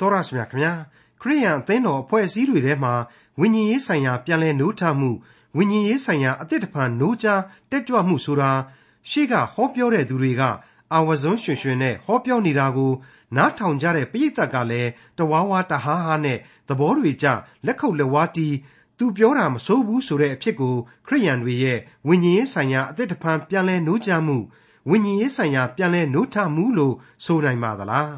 တော်ရရှိမြခင်ဗျာခရိယန်အသင်းတော်အဖွဲ့အစည်းတွေထဲမှာဝိညာဉ်ရေးဆိုင်ရာပြန်လည်နိုးထမှုဝိညာဉ်ရေးဆိုင်ရာအသစ်တဖန်နိုးကြားတက်ကြွမှုဆိုတာရှေ့ကဟောပြောတဲ့သူတွေကအာဝဇုံရွှင်ရွှင်နဲ့ဟောပြောနေတာကိုနားထောင်ကြတဲ့ပိဋကတ်ကလည်းတဝါဝါတဟားဟားနဲ့သဘောတွေကြလက်ခုပ်လက်ဝါးတီးသူပြောတာမဆိုးဘူးဆိုတဲ့အဖြစ်ကိုခရိယန်တွေရဲ့ဝိညာဉ်ရေးဆိုင်ရာအသစ်တဖန်ပြန်လဲနိုးကြမှုဝိညာဉ်ရေးဆိုင်ရာပြန်လဲနိုးထမှုလို့ဆိုနိုင်ပါသလား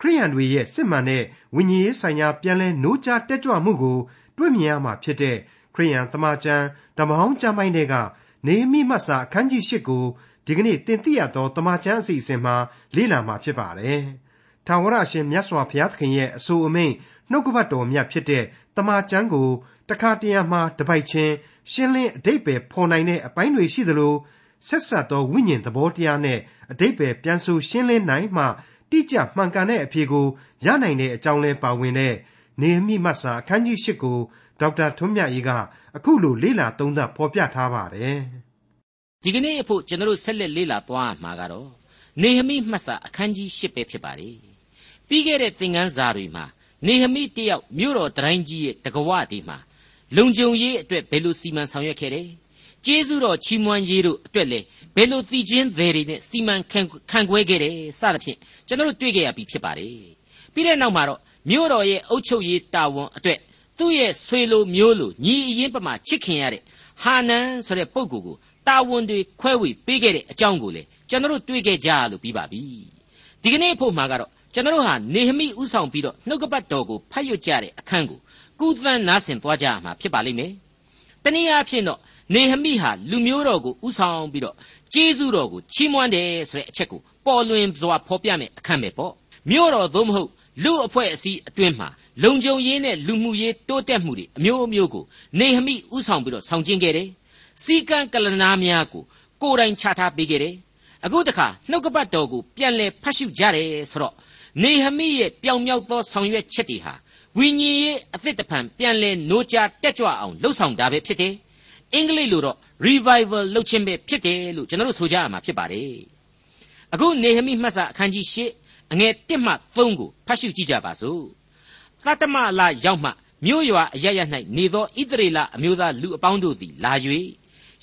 ခရိယန်တွေရဲ့စစ်မှန်တဲ့ဝိညာဉ်ရေးဆိုင်ရာပြန်လဲနိုးကြတက်ကြွမှုကိုတွေ့မြင်ရမှာဖြစ်တဲ့ခရိယန်သမာကျမ်းဓမ္မဟောင်းကျမ်းပိုင်းတွေကနေမိမတ်စာအခန်းကြီး၈ကိုဒီကနေ့တင်ပြရသောတမန်ကျမ်းအစီအစဉ်မှာလေ့လာမှာဖြစ်ပါတယ်။ထာဝရရှင်မြတ်စွာဘုရားသခင်ရဲ့အဆိုအမိန့်နှုတ်ကပတ်တော်မြတ်ဖြစ်တဲ့တမန်ကျမ်းကိုတခါတရံမှာတပိုက်ချင်းရှင်းလင်းအတိတ်ပဲဖော်နိုင်တဲ့အပိုင်းတွေရှိသလိုဆက်ဆက်သောဝိညာဉ်သဘောတရားနဲ့အတိတ်ပဲပြန်ဆိုရှင်းလင်းနိုင်မှ တိကျမှန်ကန်တဲ့အဖြေကိုရနိုင်တဲ့အကြောင်းလဲပါဝင်တဲ့နေမိမတ်စာအခန်းကြီး၈ကိုဒေါက်တာထွန်းမြတ်အေးကအခုလိုလေ့လာသုံးသပ်ဖော်ပြထားပါတယ်။ဒီကနေ့အဖို့ကျွန်တော်ဆက်လက်လေ့လာသွားမှာကတော့နေဟမိမှတ်စာအခန်းကြီး၈ပဲဖြစ်ပါတယ်။ပြီးခဲ့တဲ့သင်ခန်းစာတွေမှာနေဟမိတယောက်မြို့တော်တိုင်းကြီးရဲ့တကဝတီမှာလုံခြုံရေးအတွက်ဘယ်လိုစီမံဆောင်ရွက်ခဲ့တယ်။ ကျေးဇူးတော်ချီးမွမ်းရေးတို့အတွက်လည်းဘယ်လိုတည်ခြင်းတွေတွေနဲ့စီမံခံခွဲခဲ့တယ်စသဖြင့်ကျွန်တော်တို့တွေ့ကြရပြီဖြစ်ပါတယ်။ပြီးတဲ့နောက်မှာတော့မြို့တော်ရဲ့အုပ်ချုပ်ရေးတာဝန်အတွက်သူ့ရဲ့ဆွေလိုမျိုးလိုညီအရင်ပမာချစ်ခင်ရတဲ့ဟာနန်ဆိုတဲ့ပုဂ္ဂိုလ်ကိုတာဝန်တွေခွဲဝေပေးခဲ့တဲ့အကြောင်းကိုလေကျွန်တော်တို့တွေ့ခဲ့ကြလို့ပြီးပါပြီ။ဒီကနေ့ဖို့မှာကတော့ကျွန်တော်တို့ဟာနေဟမိဥဆောင်ပြီးတော့နှုတ်ကပတ်တော်ကိုဖတ်ရွတ်ကြတဲ့အခန်းကိုကုသန်းနားဆင်သွားကြရမှာဖြစ်ပါလိမ့်မယ်။တနည်းအားဖြင့်တော့ နေဟမိဟာလူမျိုးတော်ကိုဥဆောင်ပြီးတော့ကျေးဇူးတော်ကိုချီးမွမ်းတယ်ဆိုတဲ့အချက်ကိုပေါ်လွင်စွာဖော်ပြမယ်အခန်းပဲပေါ့။မြို့တော်သို့မဟုတ်လူအဖွဲ့အစည်းအတွင်းမှာလုံခြုံရေးနဲ့လူမှုရေးတိုးတက်မှုတွေအမျိုးအမျိုးကိုနေဟမိဥဆောင်ပြီးတော့ဆောင်ကျင်းခဲ့တယ်။စီကံကလနာများကိုကိုယ်တိုင်ချထားပေးခဲ့တယ်။အခုတခါနှုတ်ကပတ်တော်ကိုပြန်လည်ဖတ်ရှုကြတယ်ဆိုတော့နေဟမိရဲ့ပြောင်မြောက်သောဆောင်ရွက်ချက်တွေဟာဝိညာဉ်ရေးအသစ်တဖန်ပြန်လည်노ကြတက်ကြွအောင်လှုပ်ဆောင်တာပဲဖြစ်တယ်။ အင်္ဂလိပ်လိုတော့ revival လုပ်ခြင်းပဲဖြစ်တယ်လို့ကျွန်တော်တို့ဆိုကြရမှာဖြစ်ပါတယ်။အခုနေဟမိမှတ်စာအခန်းကြီး၈အငယ်1မှ3ကိုဖတ်ရှုကြည့်ကြပါစို့။သတ္တမလရောက်မှမြို့ရွာအရရ၌နေသောဣသရေလအမျိုးသားလူအပေါင်းတို့သည်လာ၍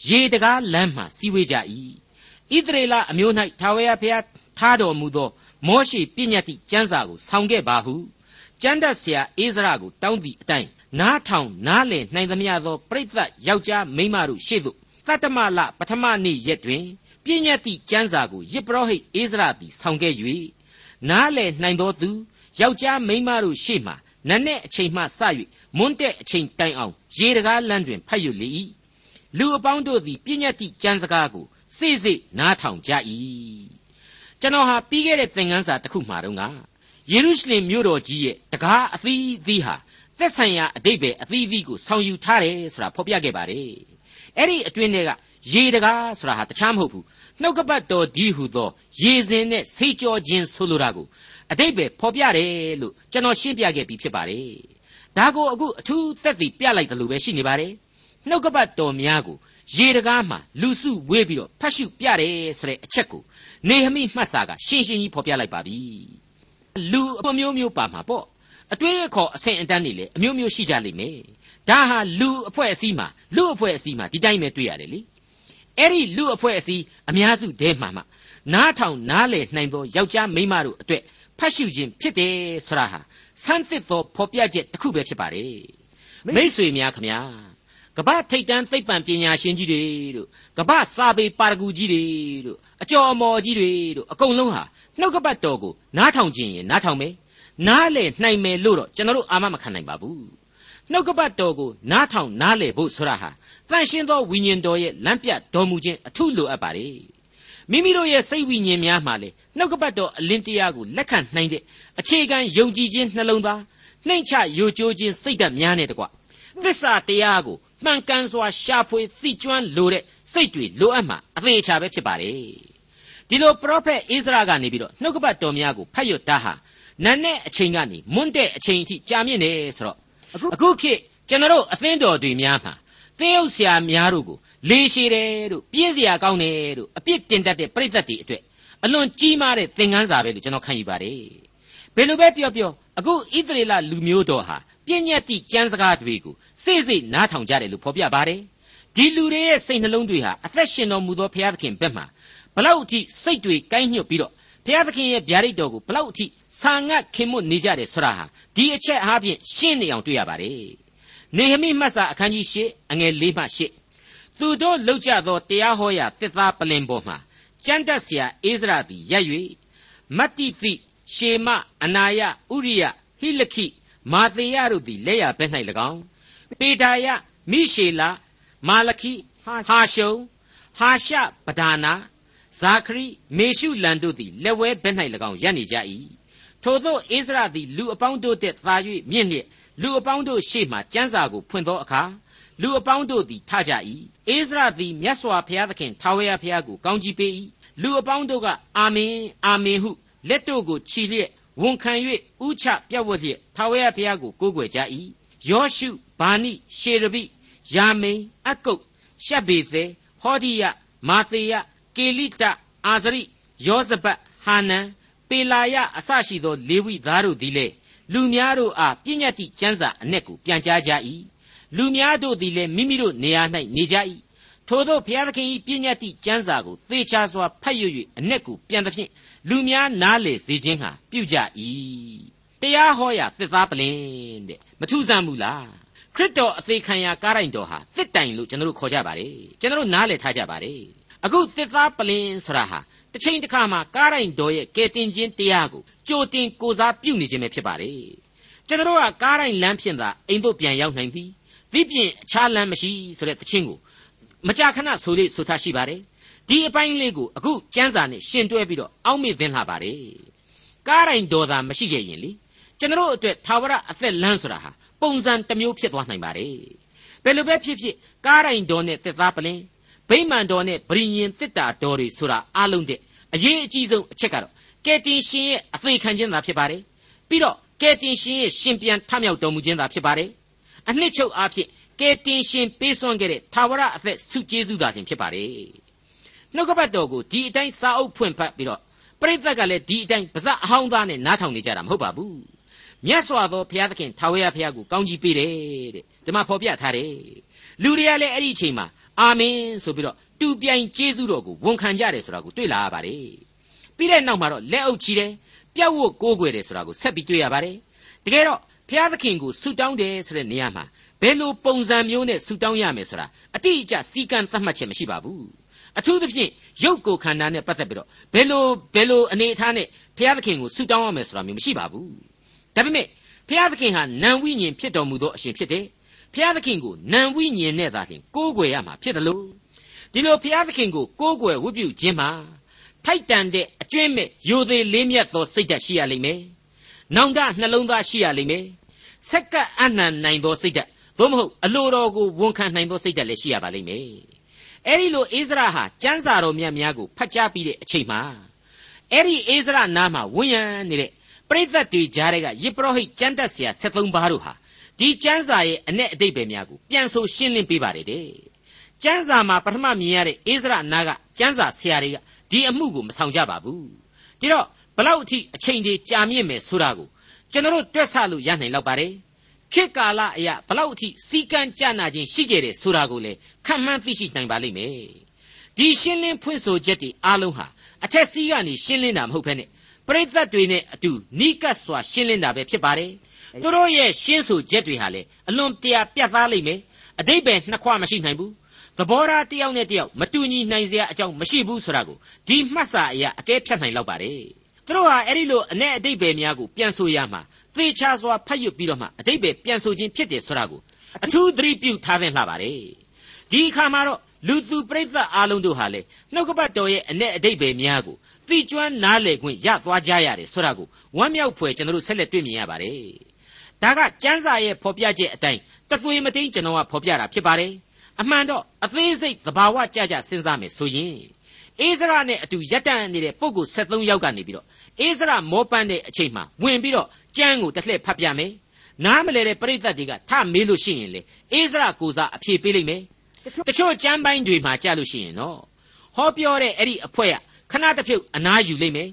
ရေတကားလမ်းမှစီဝေးကြ၏။ဣသရေလအမျိုး၌ထာဝရဘုရားထားတော်မူသောမောရှိပြည့်ညတ်သည့်ကျမ်းစာကိုဆောင်ခဲ့ပါဟုကျမ်းတတ်ဆရာအိဇရာကိုတောင်းသည့်အတိုင်း နားထောင်နားလည်နိုင်သမျှသောပရိသတ်ယောက်ျားမိန်းမတို့ရှေ့သို့တတ္တမလပထမနေ့ရက်တွင်ပြည့်ညတ်သည့်ကျမ်းစာကိုယေဘရဟိတ်အိဇရာသည်ဆောင်ခဲ့၍နားလည်နိုင်သောသူယောက်ျားမိန်းမတို့ရှေ့မှနတ်နဲ့အချိန်မှစ၍မွန်းတဲ့အချိန်တိုင်အောင်ရေတကားလမ်းတွင်ဖတ်ရလေ၏လူအပေါင်းတို့သည်ပြည့်ညတ်သည့်ကျမ်းစကားကိုစိစိနားထောင်ကြ၏ကျွန်တော်ဟာပြီးခဲ့တဲ့သင်ခန်းစာတစ်ခုမှာတော့ကယေရုရှလင်မြို့တော်ကြီးရဲ့တကားအသီးသီးဟာ သက်ဆိုင်ရာအတိတ်ပဲအသီးသီးကိုဆောင်ယူထားတယ်ဆိုတာဖော်ပြခဲ့ပါတယ်အဲ့ဒီအတွင်းတွေကရေတကားဆိုတာဟာတခြားမဟုတ်ဘူးနှုတ်ကပတ်တော်ဒီဟုသောရေစဉ်နဲ့ဆိတ်ကြောခြင်းဆိုလိုတာကိုအတိတ်ပဲဖော်ပြတယ်လို့ကျွန်တော်ရှင်းပြခဲ့ပြီးဖြစ်ပါတယ်ဒါကိုအခုအထူးသက်သေပြလိုက်တယ်လို့ပဲရှိနေပါတယ်နှုတ်ကပတ်တော်များကိုရေတကားမှာလူစုဝေးပြီးတော့ဖတ်ရှုပြတယ်ဆိုတဲ့အချက်ကိုနေဟမိမှတ်စာကရှင်းရှင်းကြီးဖော်ပြလိုက်ပါပြီလူအမျိုးမျိုးပါမှာပေါ့ အတွေ့အခေါ်အဆင့်အတန်းတွေလည်းအမျိုးမျိုးရှိကြလိမ့်မယ်ဒါဟာလူအဖွဲ့အစည်းမှာလူအဖွဲ့အစည်းမှာဒီတိုင်းပဲတွေ့ရတယ်လေအဲ့ဒီလူအဖွဲ့အစည်းအများစုတဲမှာမှနားထောင်နားလည်နိုင်သောယောက်ျားမိန်းမတို့အတွက်ဖတ်ရှုခြင်းဖြစ်တယ်ဆိုတာဟာဆန်းသစ်သောဖော်ပြချက်တစ်ခုပဲဖြစ်ပါတယ်မိษွေများခမညာကမ္ဘာထိပ်တန်းသိပ္ပံပညာရှင်ကြီးတွေတို့ကမ္ဘာစာပေပါရဂူကြီးတွေတို့အကျော်အမော်ကြီးတွေတို့အကုန်လုံးဟာနှုတ်ကပတ်တော်ကိုနားထောင်ခြင်းရင်နားထောင်မယ် နားလေနိုင်မယ်လို့တော့ကျွန်တော်တို့အာမမခံနိုင်ပါဘူးနှုတ်ကပတ်တော်ကိုနားထောင်နားလေဖို့ဆိုတာဟာတန်ရှင်းသောဝိညာဉ်တော်ရဲ့လမ်းပြတော်မူခြင်းအထုလိုအပ်ပါတယ်မိမိတို့ရဲ့စိတ်ဝိညာဉ်များမှာလေနှုတ်ကပတ်တော်အလင်းတရားကိုလက်ခံနိုင်တဲ့အခြေခံယုံကြည်ခြင်းနှလုံးသားနှိမ့်ချယိုကျိုးခြင်းစိတ်ဓာတ်များနဲ့တကွသစ္စာတရားကိုမှန်ကန်စွာရှာဖွေသိကျွမ်းလိုတဲ့စိတ်တွေလိုအပ်မှာအသေးချာပဲဖြစ်ပါတယ်ဒီလိုပရောဖက်အိစရာကနေပြီးတော့နှုတ်ကပတ်တော်များကိုဖတ်ရတာဟာ နတ်နဲ့အချိန်ကနေမွန်းတဲ့အချိန်အထိကြာမြင့်နေဆိုတော့အခုခေတ်ကျွန်တော်အသင်းတော်တွေများမှာသင်းဥဆရာများတို့ကိုလေရှည်တယ်တို့ပြင်းစရာကောင်းတယ်တို့အပြစ်တင်တတ်တဲ့ပြိတ္တတွေအတွက်အလွန်ကြီးမားတဲ့သင်ခန်းစာပဲလို့ကျွန်တော်ခံယူပါတယ်ဘယ်လိုပဲပြောပြောအခုဣသရေလလူမျိုးတော်ဟာပြည့်ညတ်တိကြမ်းစကားတွေကိုစိတ်စိတ်နားထောင်ကြတယ်လို့ဖော်ပြပါတယ်ဒီလူတွေရဲ့စိတ်နှလုံးတွေဟာအသက်ရှင်တော်မူသောဘုရားသခင်ဘက်မှဘလောက်အထိစိတ်တွေကိုင်းညွတ်ပြီးတော့ဘုရားသခင်ရဲ့ဗျာဒိတ်တော်ကိုဘလောက်အထိ ဆာငတ်ခင်မွတ်နေကြတယ်ဆိုတာဟာဒီအချက်အားဖြင့်ရှင်းနေအောင်တွေ့ရပါတယ်နေဟမိမှတ်စာအခန်းကြီး၈အငယ်၄မှ၈သူတို့လောက်ကြသောတရားဟောရာတစ်သားပလင်ပေါ်မှာကြမ်းတက်เสียအိဇရာသည်ရက်၍မတ္တိပိရှေမအနာယဥရိယဟိလခိမာသေယတို့သည်လက်ရဘက်၌၎င်းပေဒါယမိရှေလာမာလခိဟာရှုံဟာရှပဒါနာဇာခရိမေရှုလန်တို့သည်လက်ဝဲဘက်၌၎င်းရပ်နေကြ၏ ထို့သောအိစရာသည်လူအပေါင်းတို့တည်းသာ၍မြင့်လျက်လူအပေါင်းတို့ရှေ့မှကျမ်းစာကိုဖွင့်သောအခါလူအပေါင်းတို့သည်ထကြ၏အိစရာသည်မြတ်စွာဘုရားသခင်ထာဝရဘုရားကိုကောင်းကြီးပေး၏လူအပေါင်းတို့ကအာမင်အာမင်ဟုလက်တို့ကိုချီလျက်ဝန်ခံ၍ဥချပြတ်ဝတ်လျက်ထာဝရဘုရားကိုကိုးကွယ်ကြ၏ယောရှုဘာနိရှေရဘိယာမိန်အကုတ်ရှက်ဘေသေဟောဒီယမာသေယကေလိတအာဇရိယောဇဘတ်ဟာနန် ပေလာယအစရှိသောလေဝိသားတို့သည်လည်းလူများတို့အားပြည့်ညတ်တိကျမ်းစာအ내ကိုပြန်ကြားကြ၏လူများတို့သည်လည်းမိမိတို့နေရာ၌နေကြ၏ထို့သောဘုရားသခင်၏ပြည့်ညတ်တိကျမ်းစာကိုသေချာစွာဖတ်ရွ၍အ내ကိုပြန်သဖြင့်လူများနားလေစေခြင်းဟာပြုကြ၏တရားဟောရာသစ်သားပလင်တဲ့မထူးဆန်းဘူးလားခရစ်တော်အသေးခံရာကားတိုင်းတော်ဟာသစ်တိုင်လို့ကျွန်တော်တို့ခေါ်ကြပါတယ်ကျွန်တော်တို့နားလည်ထားကြပါတယ်အခုသစ်သားပလင်ဆိုတာဟာ တစ်ချိန်တစ်ခါမှာကားတိုင်းတော်ရဲ့ကယ်တင်ခြင်းတရားကိုကြိုတင်ကိုစားပြုနေခြင်းပဲဖြစ်ပါတယ်ကျွန်တော်တို့ကကားတိုင်းလမ်းဖြင့်သာအိမ်သို့ပြန်ရောက်နိုင်ပြီဒီပြင်အခြားလမ်းမရှိဆိုတဲ့တခြင်းကိုမကြာခဏဆိုလေးဆိုထားရှိပါတယ်ဒီအပိုင်းလေးကိုအခုကျမ်းစာနဲ့ရှင်တွဲပြီးတော့အောက်မေ့သင်လာပါတယ်ကားတိုင်းတော်သာမရှိခဲ့ရင်လေကျွန်တော်တို့အတွက်သာဝရအသက်လမ်းဆိုတာဟာပုံစံတစ်မျိုးဖြစ်သွားနိုင်ပါတယ်ဘယ်လိုပဲဖြစ်ဖြစ်ကားတိုင်းတော်နဲ့သက်သားပလင်ဗိမာန်တော်နဲ့ဗြိညင်တစ်တာတော်တွေဆိုတာအလုံးတဲ့ အရေးအကြီးဆုံးအချက်ကတော့ကယ်တင်ရှင်ရဲ့အသေးခံခြင်းသာဖြစ်ပါတယ်ပြီးတော့ကယ်တင်ရှင်ရဲ့ရှင်ပြန်ထမြောက်တော်မူခြင်းသာဖြစ်ပါတယ်အနှစ်ချုပ်အားဖြင့်ကယ်တင်ရှင်ပေးစွန့်ခဲ့တဲ့သာဝရအသက်ဆုကျေးဇူးသာခြင်းဖြစ်ပါတယ်နှုတ်ကပတ်တော်ကိုဒီအတိုင်းစာအုပ်ဖွင့်ဖတ်ပြီးတော့ပရိသတ်ကလည်းဒီအတိုင်းပါဇက်အဟောင်းသားနဲ့နားထောင်နေကြတာမဟုတ်ပါဘူးမြတ်စွာသောဘုရားသခင်ထာဝရဘုရားကိုကောင်းကြီးပေးတယ်တဲ့ဒီမှာဖော်ပြထားတယ်လူတွေကလည်းအဲ့ဒီအချိန်မှာအာမင်ဆိုပြီးတော့ တူပြိုင်ကျေးဇူးတော်ကိုဝန်ခံကြတယ်ဆိုတာကိုတွေ့လာရပါတယ်ပြီးတဲ့နောက်မှာတော့လက်အုပ်ချီတယ်ပြတ်ဝတ်ကိုးကွယ်တယ်ဆိုတာကိုဆက်ပြီးတွေ့ရပါတယ်တကယ်တော့ဘုရားသခင်ကိုဆုတောင်းတယ်ဆိုတဲ့နေရာမှာဘယ်လိုပုံစံမျိုးနဲ့ဆုတောင်းရမယ်ဆိုတာအတိအကျစီကံသတ်မှတ်ချက်မရှိပါဘူးအထူးသဖြင့်ရုပ်ကိုယ်ခန္ဓာနဲ့ပတ်သက်ပြီးတော့ဘယ်လိုဘယ်လိုအနေအထားနဲ့ဘုရားသခင်ကိုဆုတောင်းရမယ်ဆိုတာမျိုးမရှိပါဘူးဒါပေမဲ့ဘုရားသခင်ဟာနံဝိညာဉ်ဖြစ်တော်မူသောအရှင်ဖြစ်တယ်ဘုရားသခင်ကိုနံဝိညာဉ်နဲ့သာလျှင်ကိုးကွယ်ရမှာဖြစ်တယ်လို့ ဒီလိုဘုရားသခင်ကိုကိုးကွယ်ဝတ်ပြုခြင်းမှာထိုက်တန်တဲ့အကျွင့်မဲ့ယိုသေးလေးမြတ်သောစိတ်ဓာတ်ရှိရလိမ့်မယ်။နောင်တနှလုံးသားရှိရလိမ့်မယ်။စက္ကအနှံနိုင်သောစိတ်ဓာတ်သို့မဟုတ်အလိုတော်ကိုဝန်ခံနိုင်သောစိတ်ဓာတ်လည်းရှိရပါလိမ့်မယ်။အဲဒီလိုအိစရာဟာစံစာတော်မြတ်များကိုဖတ်ကြားပြီးတဲ့အချိန်မှာအဲ့ဒီအိစရာနားမှာဝန်းရံနေတဲ့ပရိသတ်တွေကြားတဲ့ကယေပရောဟိတ်ကျမ်းတတ်ဆရာ73ပါးတို့ဟာဒီကျမ်းစာရဲ့အ내အတိတ်ပဲများကိုပြန်ဆိုရှင်းလင်းပေးပါတယ်တဲ့ ကျမ်းစာမှာပထမမြင်ရတဲ့အိစရာနာကကျမ်းစာဆရာတွေကဒီအမှုကိုမဆောင်ကြပါဘူးဒီတော့ဘလောက်အထိအချိန်တွေကြာမြင့်မယ်ဆိုတာကိုကျွန်တော်တို့တွက်ဆလို့ရနိုင်လောက်ပါတယ်ခေတ်ကာလအရာဘလောက်အထိစီကံကြနာခြင်းရှိခဲ့တယ်ဆိုတာကိုလေခံမှန်းသိရှိနိုင်ပါလိမ့်မယ်ဒီရှင်းလင်းဖွင့်ဆိုချက်တွေအားလုံးဟာအထက်စီးကနေရှင်းလင်းတာမဟုတ်ဘဲနဲ့ပရိသတ်တွေနဲ့အတူနိကတ်စွာရှင်းလင်းတာပဲဖြစ်ပါတယ်သူတို့ရဲ့ရှင်းဆိုချက်တွေဟာလေအလွန်တရာပြတ်သားလိမ့်မယ်အတိတ်ပဲနှစ်ခွမရှိနိုင်ဘူး သဘောထားတစ်ယောက်နဲ့တစ်ယောက်မတူညီနိုင်စရာအကြောင်းမရှိဘူးဆိုတာကိုဒီမှတ်စာအရာအကဲဖြတ်နိုင်လောက်ပါတယ်သူတို့ဟာအဲ့ဒီလိုအ내အတိတ်ပဲများကိုပြန်ဆိုရမှာသေချာစွာဖတ်ရွတ်ပြီးတော့မှအတိတ်ပဲပြန်ဆိုခြင်းဖြစ်တယ်ဆိုတာကိုအထူးသတိပြုထားသင့်လှပါတယ်ဒီအခါမှာတော့လူသူပြိဿအားလုံးတို့ဟာလေနှုတ်ကပတ်တော်ရဲ့အ내အတိတ်ပဲများကိုသိကျွမ်းနားလေခွင့်ရသွားကြရတယ်ဆိုတာကိုဝမ်းမြောက်ဖွယ်ကျွန်တော်တို့ဆက်လက်တွေ့မြင်ရပါတယ်ဒါကကျမ်းစာရဲ့ဖော်ပြချက်အတိုင်းတသွေးမသိမ်းကျွန်တော်ကဖော်ပြတာဖြစ်ပါတယ် အမှန်တော့အသေးစိတ်သဘာဝကြကြစဉ်းစားမယ်ဆိုရင်အိစရာနဲ့အတူရက်တန့်နေတဲ့ပုဂ္ဂိုလ်73ယောက်ကနေပြီးတော့အိစရာမောပန်းတဲ့အချိန်မှာဝင်ပြီးတော့ကျမ်းကိုတစ်လှည့်ဖတ်ပြမယ်နားမလဲတဲ့ပရိသတ်တွေကထမေးလို့ရှိရင်လေအိစရာကိုစားအဖြေပေးလိုက်မယ်တချို့ကျမ်းပိုင်းတွေမှာကြားလို့ရှိရင်တော့ဟောပြောတဲ့အဲ့ဒီအဖွဲကခဏတစ်ဖြုတ်အနားယူလိုက်မယ်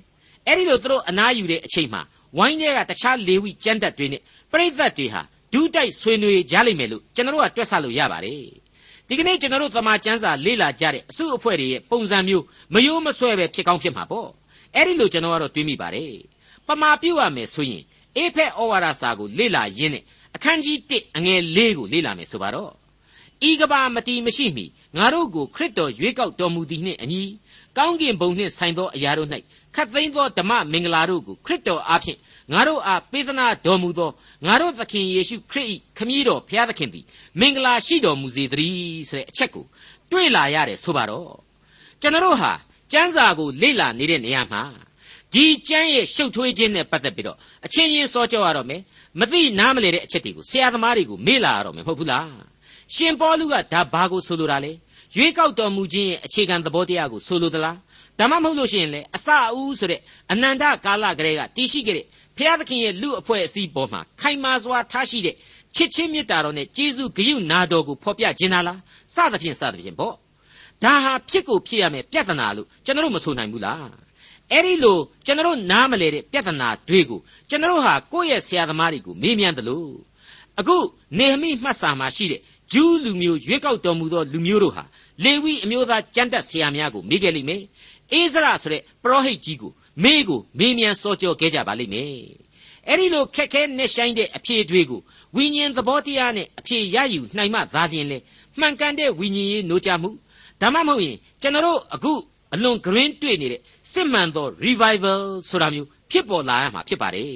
အဲ့ဒီလိုသူတို့အနားယူတဲ့အချိန်မှာဝဝိုင်းထဲကတခြားလေဝိကျမ်းတတ်တွေနဲ့ပရိသတ်တွေဟာဒုတိုက်ဆွေးနွေးကြလိမ့်မယ်လို့ကျွန်တော်တို့ကတွက်ဆလို့ရပါတယ် ဒီကနေ့ကျွန်တော်တို့သမာကျမ်းစာလေ့လာကြတဲ့အစုအဖွဲ့တွေရဲ့ပုံစံမျိုးမယိုးမဆွဲပဲဖြစ်ကောင်းဖြစ်မှာပေါ့အဲ့ဒီလိုကျွန်တော်ကတော့တွေးမိပါတယ်ပမာပြုတ်ရမယ်ဆိုရင်အေဖက်ဩဝါဒစာကိုလေ့လာရင်းနဲ့အခန်းကြီး1အငယ်၄ကိုလေ့လာမယ်ဆိုပါတော့ဤကဘာမတီမရှိမီငါတို့ကိုခရစ်တော်ရွေးကောက်တော်မူသည်နှင့်အညီကောင်းကင်ဘုံနှင့်ဆိုင်သောအရာတို့၌ခတ်သိမ်းသောဓမ္မမင်္ဂလာတို့ကိုခရစ်တော်အားဖြင့် ငါတို့အားပေးသနာတော်မူသောငါတို့သခင်ယေရှုခရစ်၏ခမည်းတော်ဘုရားသခင်သည်မင်္ဂလာရှိတော်မူစေတည်းဆိုတဲ့အချက်ကိုတွေ့လာရတယ်ဆိုပါတော့ကျွန်တော်တို့ဟာကျမ်းစာကိုလေ့လာနေတဲ့နေရာမှာဒီကျမ်းရဲ့ရှုပ်ထွေးခြင်းနဲ့ပတ်သက်ပြီးတော့အချင်းချင်းစောကြောရတော့မယ်မသိနားမလဲတဲ့အချက်တွေကိုဆရာသမားတွေကိုမေ့လာရတော့မယ်မဟုတ်ဘူးလားရှင်ပေါလုကဒါဘာကိုဆိုလိုတာလဲရွေးကောက်တော်မူခြင်းရဲ့အခြေခံသဘောတရားကိုဆိုလိုသလားဒါမှမဟုတ်လို့ရှိရင်လေအစအဦးဆိုတဲ့အနန္တကာလကလေးကတည်ရှိခဲ့တဲ့ ဖျားသခင်ရဲ့လူအဖွဲ့အစည်းပေါ်မှာခိုင်မာစွာထားရှိတဲ့ချစ်ချင်းမေတ္တာတော်နဲ့ကျေးဇူးဂရုနာတော်ကိုဖော်ပြခြင်းလားစသဖြင့်စသဖြင့်ပေါ့ဒါဟာဖြစ်ကိုဖြစ်ရမယ်ပြဿနာလို့ကျွန်တော်တို့မဆိုနိုင်ဘူးလားအဲ့ဒီလိုကျွန်တော်နားမလဲတဲ့ပြဿနာတွေကိုကျွန်တော်ဟာကိုယ့်ရဲ့ဆရာသမားတွေကိုမေးမြန်းတယ်လို့အခုနေဟမိမှတ်စာမှာရှိတဲ့ဂျူးလူမျိုးရွေးကောက်တော်မူသောလူမျိုးတို့ဟာလေဝိအမျိုးသားကျမ်းတက်ဆရာများကိုမေးခဲ့လိမ့်မယ်အေးဇရဆိုတဲ့ပရောဟိတ်ကြီးကို မေးကိုမေးမြန်းစောကြောခဲ့ကြပါလိမ့်မယ်အဲ့ဒီလိုခက်ခဲနဲ့ဆိုင်တဲ့အဖြေတွေကိုဝိညာဉ်သဘောတရားနဲ့အဖြေရယူနိုင်မှသာလျှင်လေမှန်ကန်တဲ့ဝိညာဉ်ရေးနိုးကြမှုဒါမှမဟုတ်ရင်ကျွန်တော်တို့အခုအလွန်ဂရင်းတွေ့နေတဲ့စစ်မှန်သော revival ဆိုတာမျိုးဖြစ်ပေါ်လာရမှာဖြစ်ပါတယ်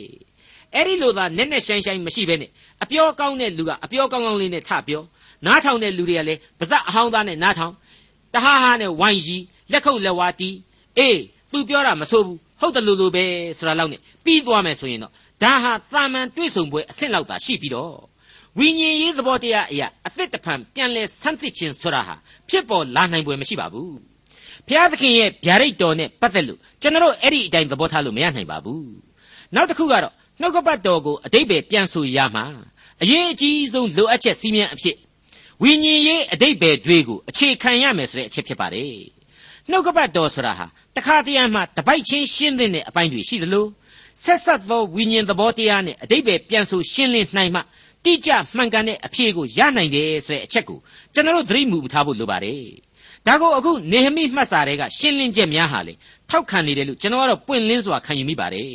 အဲ့ဒီလိုသာနဲ့နဲ့ဆိုင်ဆိုင်မရှိဘဲနဲ့အပြောကောင်းတဲ့လူကအပြောကောင်းကောင်းလေးနဲ့ထပြောနားထောင်တဲ့လူတွေကလည်းပါဇက်အဟောင်းသားနဲ့နားထောင်တဟားဟာနဲ့ဝိုင်းကြီးလက်ခုပ်လက်ဝါးတီးအေးသူပြောတာမဆိုးဘူး ဟုတ်တယ်လို့လို့ပဲဆိုတာလောက်နဲ့ပြီးသွားမယ်ဆိုရင်တော့ဒါဟာတာမန်တွေ့ဆုံပွဲအဆင့်လောက်သာရှိပြီးတော့ဝိညာဉ်ရေးသဘောတရားအရာအသစ်တဖန်ပြန်လဲဆန်းသစ်ခြင်းဆိုတာဟာဖြစ်ပေါ်လာနိုင်ပွဲမရှိပါဘူးဘုရားသခင်ရဲ့ဗျာဒိတ်တော်နဲ့ပတ်သက်လို့ကျွန်တော်အဲ့ဒီအတိုင်းသဘောထားလို့မရနိုင်ပါဘူးနောက်တစ်ခုကတော့နှုတ်ကပတ်တော်ကိုအတိတ်ပဲပြန်ဆိုရမှာအရေးအကြီးဆုံးလိုအပ်ချက်စီးမြန်းအဖြစ်ဝိညာဉ်ရေးအတိတ်ပဲတွေကိုအခြေခံရမယ်ဆိုတဲ့အချက်ဖြစ်ပါတယ် နှုတ်ကပတ်တော်ဆိုတာဟာတခါတရံမှတပိုက်ချင်းရှင်းတဲ့အပိုင်းတွေရှိသလိုဆက်ဆက်သောဝိညာဉ်သဘောတရားနဲ့အတိတ်ပဲပြန်ဆိုရှင်းလင်းနိုင်မှတိကျမှန်ကန်တဲ့အဖြေကိုရနိုင်တယ်ဆိုတဲ့အချက်ကိုကျွန်တော်တို့သတိမူထားဖို့လိုပါတယ်ဒါကိုအခုနေဟမိမှတ်စာတွေကရှင်းလင်းချက်များဟာလေထောက်ခံနေတယ်လို့ကျွန်တော်ကတော့ပွင့်လင်းစွာခံယူမိပါတယ်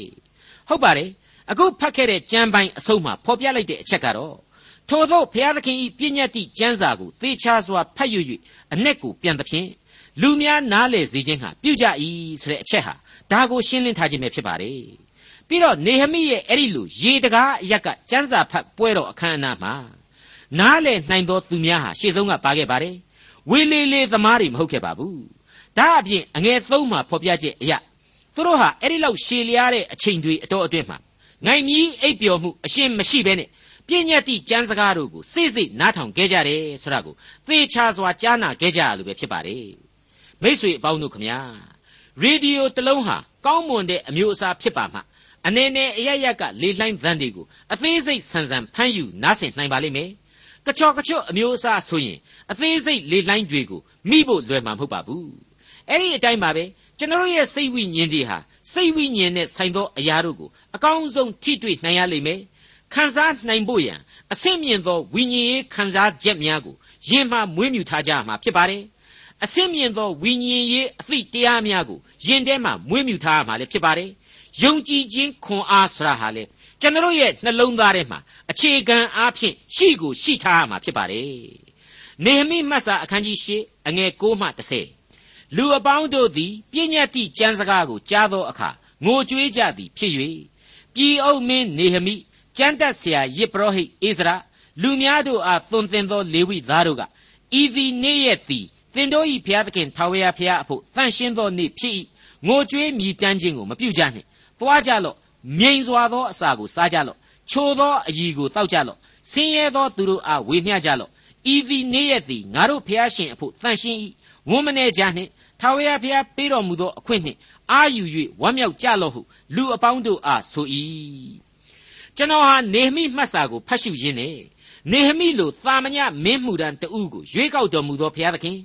ဟုတ်ပါတယ်အခုဖတ်ခဲ့တဲ့ကျမ်းပိုင်းအဆုံးမှာဖော်ပြလိုက်တဲ့အချက်ကတော့ထို့သောဘုရားသခင်၏ပြည့်ညတ်သည့်ကျမ်းစာကိုသေချာစွာဖတ်ယူ၍အ내ကိုပြန်သဖြင့် လူများနားလေစေခြင်းဟာပြုကြ၏ဆိုတဲ့အချက်ဟာဒါကိုရှင်းလင်းထားခြင်းပဲဖြစ်ပါတယ်ပြီးတော့နေဟမိရဲ့အဲ့ဒီလိုရေတကားအရက်ကကျမ်းစာဖတ်ပွဲတော်အခမ်းအနားမှာနားလေနိုင်သောသူများဟာရှေ့ဆုံးကပါခဲ့ပါတယ်ဝေလေလေသမားတွေမဟုတ်ခဲ့ပါဘူးဒါအပြင်အငယ်သုံးမှာဖော်ပြချက်အရာသူတို့ဟာအဲ့ဒီလောက်ရှည်လျားတဲ့အချိန်တွေအတော်အတွင်းမှာငိုင်မီးအိပ်ပျော်မှုအရှင်းမရှိဘဲနဲ့ပြည့်ညတ်တိကျမ်းစကားတို့ကိုစိတ်စိတ်နားထောင်ခဲ့ကြတယ်ဆိုတာကိုသေချာစွာကြားနာခဲ့ကြရလို့ပဲဖြစ်ပါတယ် မိษွေအပေါင်းတို့ခမညာရေဒီယိုတစ်လုံးဟာကောင်းမွန်တဲ့အမျိုးအစားဖြစ်ပါမှအနေနဲ့အရရက်ကလေလှိုင်းသံတွေကိုအသေးစိတ်ဆန်ဆန်ဖမ်းယူနားဆင်နိုင်ပါလိမ့်မယ်ကချော်ကချွတ်အမျိုးအစားဆိုရင်အသေးစိတ်လေလှိုင်းတွေကိုမိဖို့လွယ်မှာမဟုတ်ပါဘူးအဲ့ဒီအတိုင်းပါပဲကျွန်တော်ရဲ့စိတ်ဝိညာဉ်တွေဟာစိတ်ဝိညာဉ်နဲ့ဆိုင်သောအရာတို့ကိုအကောင်းဆုံးထိတွေ့နိုင်ရလိမ့်မယ်ခံစားနိုင်ဖို့ရန်အဆင့်မြင့်သောဝိညာဉ်ရေးခံစားချက်များကိုယင်မှမွေးမြူထားကြမှာဖြစ်ပါတယ် အဆင့်မြင့်သောဝိညာဉ်ရေးအသည့်တရားများကိုယင်ထဲမှာမွေးမြူထားမှာလည်းဖြစ်ပါတယ်ယုံကြည်ခြင်းခွန်အားဆရာဟာလေကျွန်တော်ရဲ့နှလုံးသားထဲမှာအခြေခံအားဖြင့်ရှိကိုရှိထားရမှာဖြစ်ပါတယ်နေဟမိမှတ်စာအခန်းကြီး၈အငယ်6မှ10လူအပေါင်းတို့သည်ပြည့်ညတ်သည့်ကျမ်းစကားကိုကြားသောအခါငိုကြွေးကြသည်ဖြစ်၍ပြည်အုပ်မင်းနေဟမိကျမ်းတက်ဆရာယစ်ပရောဟိတ်အိဇရာလူများတို့အားသွန်သင်သောလေဝိသားတို့ကဤသည်နေ့ရက်သည် သင်တို့၏ဘုရားသခင်ထာဝရဘုရားအဖို့တန်ရှင်းသောနေ့ဖြစ်၏ငိုကြွေးမြည်တမ်းခြင်းကိုမပြုကြနှင့်သွားကြလော့မြိန်စွာသောအစာကိုစားကြလော့ချိုသောအည်ကိုတောက်ကြလော့ဆင်းရဲသောသူတို့အားဝေမျှကြလော့ဤသည်နေ့ရက်သည်ငါတို့ဘုရားရှင်အဖို့တန်ရှင်း၏ဝန်းမနေကြနှင့်ထာဝရဘုရားပေးတော်မူသောအခွင့်နှင့်အာယူ၍ဝမ်းမြောက်ကြလော့ဟုလူအပေါင်းတို့အားဆို၏ကျွန်တော်ဟာနေဟမိမှတ်စာကိုဖတ်ရှုရင်းနဲ့နေဟမိလိုသာမညမင်းမှုတန်တဦးကိုရွေးကောက်တော်မူသောဘုရားသခင်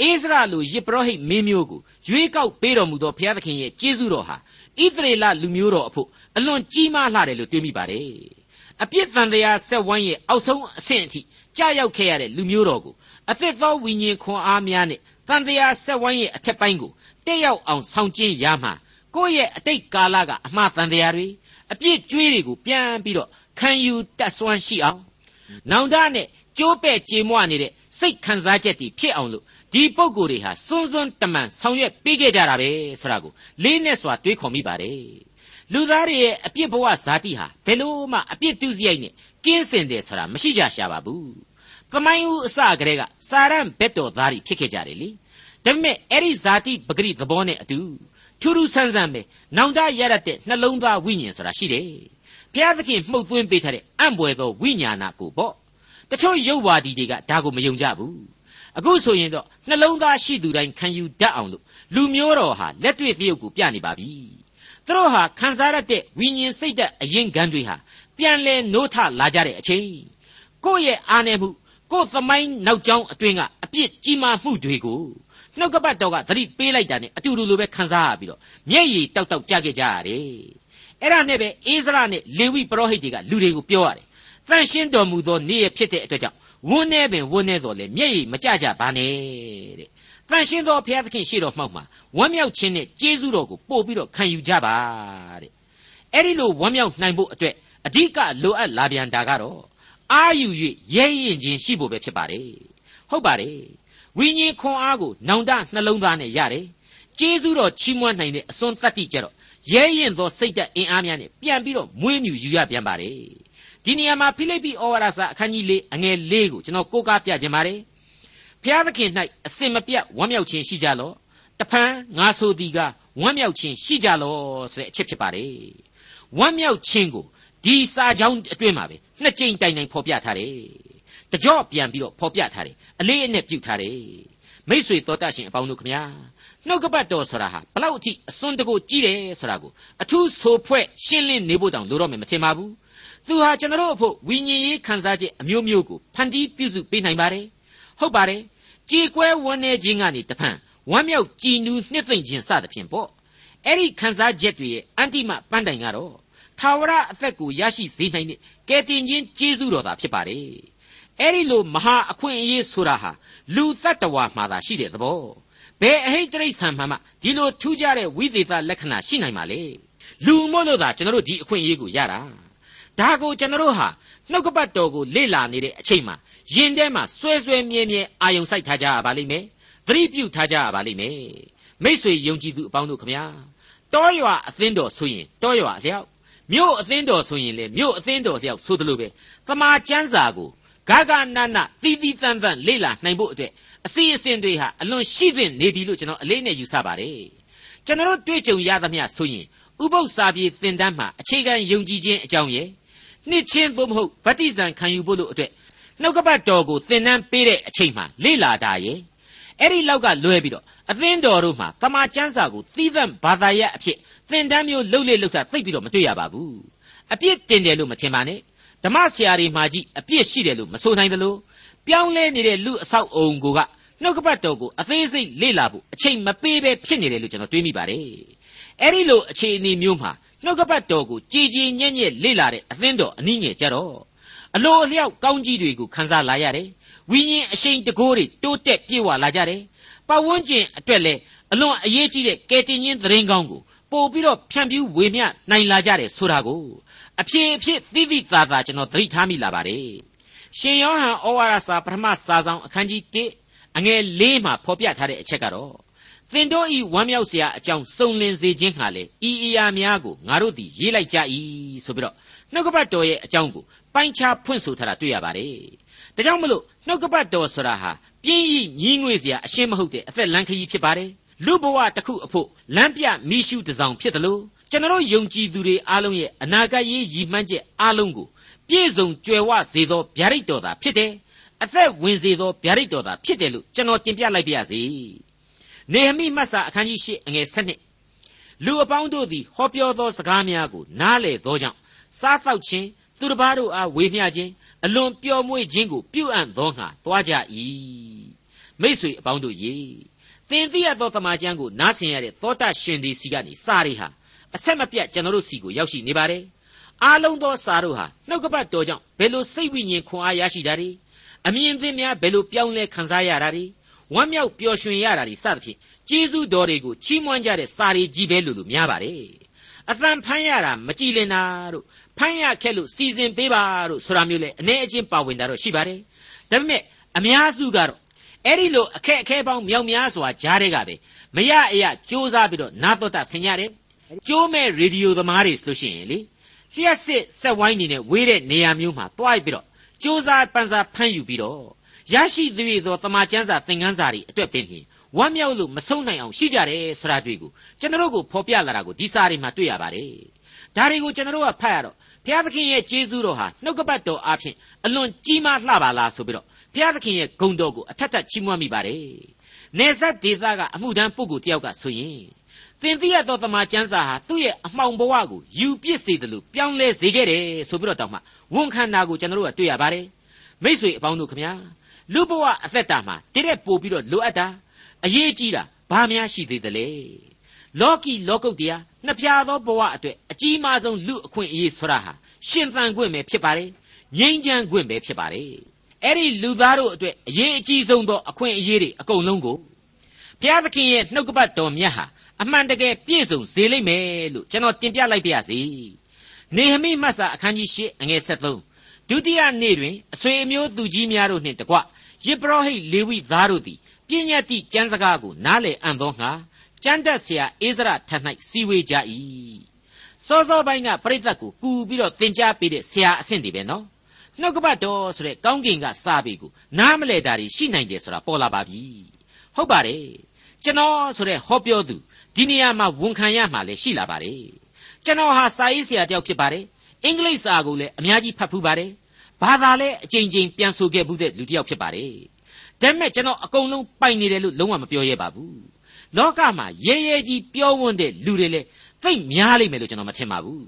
အိစရာလိုယစ်ပရောဟိတ်မင်းမျိုးကိုရွေးကောက်ပေးတော်မူသောဘုရားသခင်ရဲ့ကျေးဇူးတော်ဟာဣသရေလလူမျိုးတော်အဖို့အလွန်ကြီးမားလှတယ်လို့တွေးမိပါတယ်အပြစ်တန်တရားဆက်ဝိုင်းရဲ့အောက်ဆုံးအဆင့်အထိကြာရောက်ခဲ့ရတဲ့လူမျိုးတော်ကိုအသစ်သောဝိညာဉ်ခွန်အားများနဲ့တန်တရားဆက်ဝိုင်းရဲ့အထက်ပိုင်းကိုတက်ရောက်အောင်ဆောင်ကျင်းရမှာကိုယ့်ရဲ့အတိတ်ကာလကအမှားတန်တရားတွေအပြစ်ကြွေးတွေကိုပြန်ပြီးတော့ခံယူတတ်စွမ်းရှိအောင်နောင်တနဲ့ကြိုးပဲ့ကြေမွနေတဲ့စိတ်ခံစားချက်တွေဖြစ်အောင်လို့ ဒီပုံကိုယ်တွေဟာစွန်းစွန်းတမန်ဆောင်ရွက်ပေးခဲ့ကြတာပဲဆိုတာကိုလေးနဲ့စွာတွေးခေါ်မိပါတယ်လူသားတွေရဲ့အပြစ်ဘဝဇာတိဟာဘယ်လို့မှအပြစ်တူးစရိုက်နဲ့ကင်းစင်တယ်ဆိုတာမရှိကြရှာပါဘူး။ကမိုင်းဦးအစကတည်းကစာရန်ဘက်တော်သားတွေဖြစ်ခဲ့ကြတယ်လေ။ဒါပေမဲ့အဲ့ဒီဇာတိပဂရိသဘောနဲ့အတူထူးထူးဆန်းဆန်းပဲနောင်တရရတဲ့နှလုံးသားဝိညာဉ်ဆိုတာရှိတယ်။ဘုရားသခင်မှုတ်သွင်းပေးထားတဲ့အံ့ဘွယ်သောဝိညာဏကိုပေါ့။တချို့ယုတ်ဝါဒီတွေကဒါကိုမယုံကြဘူး။ အခုဆိုရင်တော့နှလုံးသားရှိသူတိုင်းခံယူတတ်အောင်လို့လူမျိုးတော်ဟာလက်တွေ့တရုပ်ကိုပြနေပါပြီ။သူတို့ဟာခံစားရတဲ့ဝိညာဉ်စိတ်ဓာတ်အရင်ကံတွေဟာပြန်လဲနိုးထလာကြတဲ့အချိန်ကိုယ့်ရဲ့အားနည်းမှုကိုယ်သမိုင်းနောက်ကျောင်းအတွင်းကအပြစ်ကြီးမားမှုတွေကိုနှုတ်ကပတ်တော်ကသတိပေးလိုက်တာနဲ့အတူတူလိုပဲခံစားရပြီးတော့မျက်ရည်တောက်တောက်ကြခဲ့ကြရတယ်အဲ့ဒါနဲ့ပဲအိစရာနဲ့လေဝိပရောဟိတ်တွေကလူတွေကိုပြောရတယ်တန်ရှင်းတော်မူသောနေ့ရဖြစ်တဲ့အတွက်ကြောင့် ဝန်းနေပင်ဝန်းနေတော်လေမျက်ရည်မကြကြပါနဲ့တဲ့တန်ရှင်းသောဘုရားသခင်ရှေ့တော်မှောက်မှာဝမ်းမြောက်ခြင်းနဲ့ကျေးဇူးတော်ကိုပို့ပြီးတော့ခံယူကြပါတဲ့အဲ့ဒီလိုဝမ်းမြောက်နိုင်ဖို့အတွက်အဓိကလိုအပ်လာပြန်တာကတော့အာယူ၍ရဲရင်ချင်းရှိဖို့ပဲဖြစ်ပါတယ်ဟုတ်ပါတယ်ဝိညာဉ်ခွန်အားကိုနောင်တနှလုံးသားနဲ့ရတယ်ကျေးဇူးတော်ချီးမွမ်းနိုင်တဲ့အစွန်းတတ္တိကြတော့ရဲရင်သောစိတ်ဓာတ်အင်အားများနဲ့ပြန်ပြီးတော့မွေးမြူယူရပြန်ပါတယ် ဒီနေရာမှာဖိလိပ္ပိဩဝါဒစာအခန်းကြီး၄အငယ်၄ကိုကျွန်တော်ကိုးကားပြခြင်းပါတယ်ဖျားသခင်၌အစင်မပြတ်ဝမ်းမြောက်ခြင်းရှိကြလော့တဖန်ငါဆိုသည်ကဝမ်းမြောက်ခြင်းရှိကြလော့ဆိုတဲ့အချက်ဖြစ်ပါတယ်ဝမ်းမြောက်ခြင်းကိုဒီစာကြောင်းအတွင်းမှာပဲနှစ်ကြိမ်တိုင်တိုင်ဖော်ပြထားတယ်။တကြော့ပြန်ပြီးတော့ဖော်ပြထားတယ်။အလေးအနက်ပြုထားတယ်။မိษွေတော်တတ်ရှင်အပေါင်းတို့ခမညာနှုတ်ကပတ်တော်ဆိုတာဟာဘလောက်အထိအစွန်းတကူကြီးတယ်ဆိုတာကိုအထူးဆိုဖွဲ့ရှင်းလင်းနေဖို့တောင်လိုတော့မယ်မထင်ပါဘူး။ သူဟာကျွန်တော်တို့အဖို့ဝိညာဉ်ရေးခံစားချက်အမျိုးမျိုးကိုဖန်တီးပြုစုပေးနိုင်ပါတယ်။ဟုတ်ပါတယ်။ကြေကွဲဝန်းနေခြင်းကနေတဖန်ဝမ်းမြောက်ကြည်နူးနှစ်သိမ့်ခြင်းစသဖြင့်ပေါ့။အဲ့ဒီခံစားချက်တွေရဲ့အန္တိမပန်းတိုင်ကတော့ထာဝရအသက်ကိုရရှိစေနိုင်တဲ့ကယ်တင်ခြင်းကျေးဇူးတော်သာဖြစ်ပါတယ်။အဲဒီလိုမဟာအခွင့်အရေးဆိုတာဟာလူတ attva မှာသာရှိတဲ့သဘော။ဘယ်အဟိတ်တိရစ္ဆာန်မှမှဒီလိုထူးခြားတဲ့ဝိသေသလက္ခဏာရှိနိုင်ပါလေ။လူမို့လို့သာကျွန်တော်တို့ဒီအခွင့်အရေးကိုရတာ။ ဒါကိုကျွန်တော်တို့ဟာနှုတ်ကပတ်တော်ကိုလေ့လာနေတဲ့အချိန်မှာယင်ထဲမှာဆွဲဆွဲမြဲမြဲအာယုံစိုက်ထားကြရပါလိမ့်မယ်။သတိပြုထားကြရပါလိမ့်မယ်။မိษွေယုံကြည်သူအပေါင်းတို့ခမညာတောရွာအသင်းတော်ဆိုရင်တောရွာအလျောက်မြို့အသင်းတော်ဆိုရင်လေမြို့အသင်းတော်လျောက်ဆိုသလိုပဲတမာကျမ်းစာကိုဂဂနနတီးတီးတန်းတန်းလေ့လာနိုင်ဖို့အတွက်အစီအစဉ်တွေဟာအလွန်ရှိသင့်နေပြီလို့ကျွန်တော်အလေးနဲ့ယူဆပါတယ်ကျွန်တော်တွေ့ကြုံရသမျှဆိုရင်ဥပု္ပ္ပစာပြေသင်တန်းမှာအခြေခံယုံကြည်ခြင်းအကြောင်းရဲ့ နှစ်ချင်းသို့မဟုတ်ဗတ္တိဇံခံယူဖို့လို့အတွက်နှုတ်ကပတ်တော်ကိုသင်တန်းပေးတဲ့အချိန်မှာလေ့လာတာရဲ့အဲ့ဒီလောက်ကလွဲပြီးတော့အသင်းတော်တို့မှာတမာကျမ်းစာကိုသီးသန့်ဘာသာရပ်အဖြစ်သင်တန်းမျိုးလှုပ်လေလှုပ်တာသိပ်ပြီးတော့မတွေ့ရပါဘူးအပြစ်တင်တယ်လို့မထင်ပါနဲ့ဓမ္မဆရာတွေမှာကြီးအပြစ်ရှိတယ်လို့မဆိုနိုင်သလိုပြောင်းလဲနေတဲ့လူအဆောက်အုံကိုကနှုတ်ကပတ်တော်ကိုအသေးစိတ်လေ့လာဖို့အချိန်မပေးဘဲဖြစ်နေတယ်လို့ကျွန်တော်တွေးမိပါတယ်အဲ့ဒီလိုအခြေအနေမျိုးမှာ နှုတ်ကပတ်တော်ကိုကြည်ကြည်ညံ့ညံ့လေ့လာတဲ့အသင်းတော်အနည်းငယ်ကြတော့အလိုအလျောက်ကောင်းကြီးတွေကိုခန်းစားလာရတယ်ဝိညာဉ်အရှိန်တကိုးတွေတိုးတက်ပြေဝလာကြတယ်ပတ်ဝန်းကျင်အတွက်လည်းအလွန်အရေးကြီးတဲ့ကယ်တင်ရှင်သတင်းကောင်းကိုပို့ပြီးတော့ဖြန့်ဖြူးဝေမျှနိုင်လာကြတယ်ဆိုတာကိုအဖြစ်အဖြစ်သိသိသာသာကျွန်တော်သတိထားမိလာပါတယ်ရှင်ယောဟန်ဩဝါဒစာပထမစာဆောင်အခန်းကြီး1အငယ်၄မှာဖော်ပြထားတဲ့အချက်ကတော့သ င်တို့ဤဝမ်းမြောက်စရာအကြောင်းစုံလင်စေခြင်းဟာလေဤအရာများကိုငါတို့သည်ရေးလိုက်ကြ၏ဆိုပြီးတော့နှုတ်ကပတ်တော်ရဲ့အကြောင်းကိုပိုင်းခြားဖွင့်ဆိုထားတာတွေ့ရပါတယ်။ဒါကြောင့်မလို့နှုတ်ကပတ်တော်ဆိုတာဟာပြင်းဤညီးငွေ့စရာအရှင်းမဟုတ်တဲ့အသက်လမ်းခရီးဖြစ်ပါတယ်။လူဘဝတစ်ခုအဖို့လမ်းပြမိရှုတစ်ဆောင်ဖြစ်တယ်လို့ကျွန်တော်ယုံကြည်သူတွေအားလုံးရဲ့အနာဂတ်ရေးရည်မှန်းချက်အားလုံးကိုပြည့်စုံကြွယ်ဝစေသောဗျာဒိတ်တော်သာဖြစ်တယ်။အသက်ဝင်စေသောဗျာဒိတ်တော်သာဖြစ်တယ်လို့ကျွန်တော်တင်ပြလိုက်ပါရစေ။ နေဟမိမတ်စာအခန်းကြီး၈အငယ်၁၂လူအပေါင်းတို့သည်ဟောပြောသောစကားများကိုနားလေသောကြောင့်စားသောက်ခြင်းသူတစ်ပါးတို့အားဝေမျှခြင်းအလွန်ပျော်မွေ့ခြင်းကိုပြုအံ့သောငါသွားကြ၏မိษွေအပေါင်းတို့ရေသင်သိရသောတမန်ကျမ်းကိုနားဆင်ရတဲ့သောတာရှင်ဒီစီကနေစာတွေဟာအဆက်မပြတ်ကျွန်တော်တို့စီကိုရောက်ရှိနေပါတယ်အားလုံးသောစာတို့ဟာနှုတ်ကပတ်တော်ကြောင့်ဘယ်လိုစိတ်ဝိညာဉ်ခွန်အားရရှိတာတွေအမြင်သင်များဘယ်လိုပြောင်းလဲခံစားရတာတွေ ဝမ်းမြောက်ပျော်ရွှင်ရတာတွေစသဖြင့်ကျေးဇူးတော်တွေကိုချီးမွမ်းကြတဲ့စာတွေကြီးပဲလို့လို့များပါတယ်အသံဖမ်းရတာမကြည်လင်တာတို့ဖမ်းရခက်လို့စီစဉ်ပေးပါတို့ဆိုတာမျိုးလေအနေအချင်းပါဝင်တာတော့ရှိပါတယ်ဒါပေမဲ့အများစုကတော့အဲ့ဒီလိုအခက်အခဲပေါင်းမြောက်များစွာကြားတဲ့ကပဲမရအရာစူးစမ်းပြီးတော့နာတော်တာဆင်ရတယ်ကျိုးမဲ့ရေဒီယိုသမားတွေဆိုလို့ရှိရင်လေလျှက်စစ်ဆက်ဝိုင်းနေနဲ့ဝေးတဲ့နေရာမျိုးမှာတွားပြီးတော့စူးစမ်းပန်းစားဖမ်းယူပြီးတော့ ရရှိသရွေသောတမန်ကျမ်းစာသင်ခန်းစာတွေအတွက်ပင်လျင်ဝမ်းမြောက်လို့မဆုံးနိုင်အောင်ရှိကြတယ်ဆိုတာတွေ့ကိုကျွန်တော်တို့ကိုဖော်ပြလာတာကိုဒီစာတွေမှာတွေ့ရပါတယ်ဒါတွေကိုကျွန်တော်တို့ကဖတ်ရတော့ဘုရားသခင်ရဲ့ကျေးဇူးတော်ဟာနှုတ်ကပတ်တော်အားဖြင့်အလွန်ကြီးမားလှပါလားဆိုပြီးတော့ဘုရားသခင်ရဲ့ဂုဏ်တော်ကိုအထက်ထက်ချီးမွမ်းမိပါတယ်နေဆက်ဒေသကအမှုထမ်းပုဂ္ဂိုလ်တယောက်ကဆိုရင်သင်သိရသောတမန်ကျမ်းစာဟာသူ့ရဲ့အမှောင်ဘဝကိုယူပစ်စေတယ်လို့ပြောင်းလဲစေခဲ့တယ်ဆိုပြီးတော့တောင်းမှဝန်ခံတာကိုကျွန်တော်တို့ကတွေ့ရပါတယ်မိษွေအပေါင်းတို့ခမညာ လူဘဝအသက်တာမှာတတဲ့ပို့ပြီးတော့လိုအပ်တာအရေးကြီးတာဘာများရှိသေးသလဲလောကီလောကုတ်တရားနှစ်ဖြာသောဘဝအတွက်အကြီးမားဆုံးလူအခွင့်အရေးဆိုတာဟာရှင်သန်ခွင့်ပဲဖြစ်ပါတယ်ငြိမ်းချမ်းခွင့်ပဲဖြစ်ပါတယ်အဲ့ဒီလူသားတို့အတွက်အရေးအကြီးဆုံးသောအခွင့်အရေးတွေအကုန်လုံးကိုဘုရားသခင်ရဲ့နှုတ်ကပတ်တော်မြတ်ဟာအမှန်တကယ်ပြည့်စုံစေလိမ့်မယ်လို့ကျွန်တော်တင်ပြလိုက်ပါရစေနေဟမိမှတ်စာအခန်းကြီး၈အငယ်73ဒုတိယနေ့တွင်အဆွေအမျိုးသူကြီးများတို့နှင့်တကွ ယေဘရဟိတ်လေဝိသားတို့သည်ပညာတိကျမ်းစကားကိုနားလည်အံ့သောငှာကျမ်းတက်ဆရာအိဇရထ၌စီဝေးကြ၏စောစောပိုင်းကပရိသတ်ကိုကူပြီးတော့သင်ကြားပေးတဲ့ဆရာအဆင့်တွေပဲနော်နှုတ်ကပတ်တော်ဆိုတဲ့ကောင်းကင်ကစာပေကိုနားမလဲတာတွေရှိနိုင်တယ်ဆိုတာပေါ်လာပါပြီဟုတ်ပါတယ်ကျွန်တော်ဆိုတဲ့ဟောပြောသူဒီနေရာမှာဝန်ခံရမှာလည်းရှိလာပါတယ်ကျွန်တော်ဟာစာရေးဆရာတယောက်ဖြစ်ပါတယ်အင်္ဂလိပ်စာကိုလည်းအများကြီးဖတ်ဖူးပါတယ် ဘာသာလည်းအကြိမ်ကြိမ်ပြန်ဆိုခဲ့ဘူးတဲ့လူတစ်ယောက်ဖြစ်ပါတယ်ဒါပေမဲ့ကျွန်တော်အကုန်လုံးပိုင်နေတယ်လို့လုံးဝမပြောရဲပါဘူးလောကမှာရဲရဲကြီးပြောဝန်းတဲ့လူတွေလည်းသိပ်များလိမ့်မယ်လို့ကျွန်တော်မထင်ပါဘူး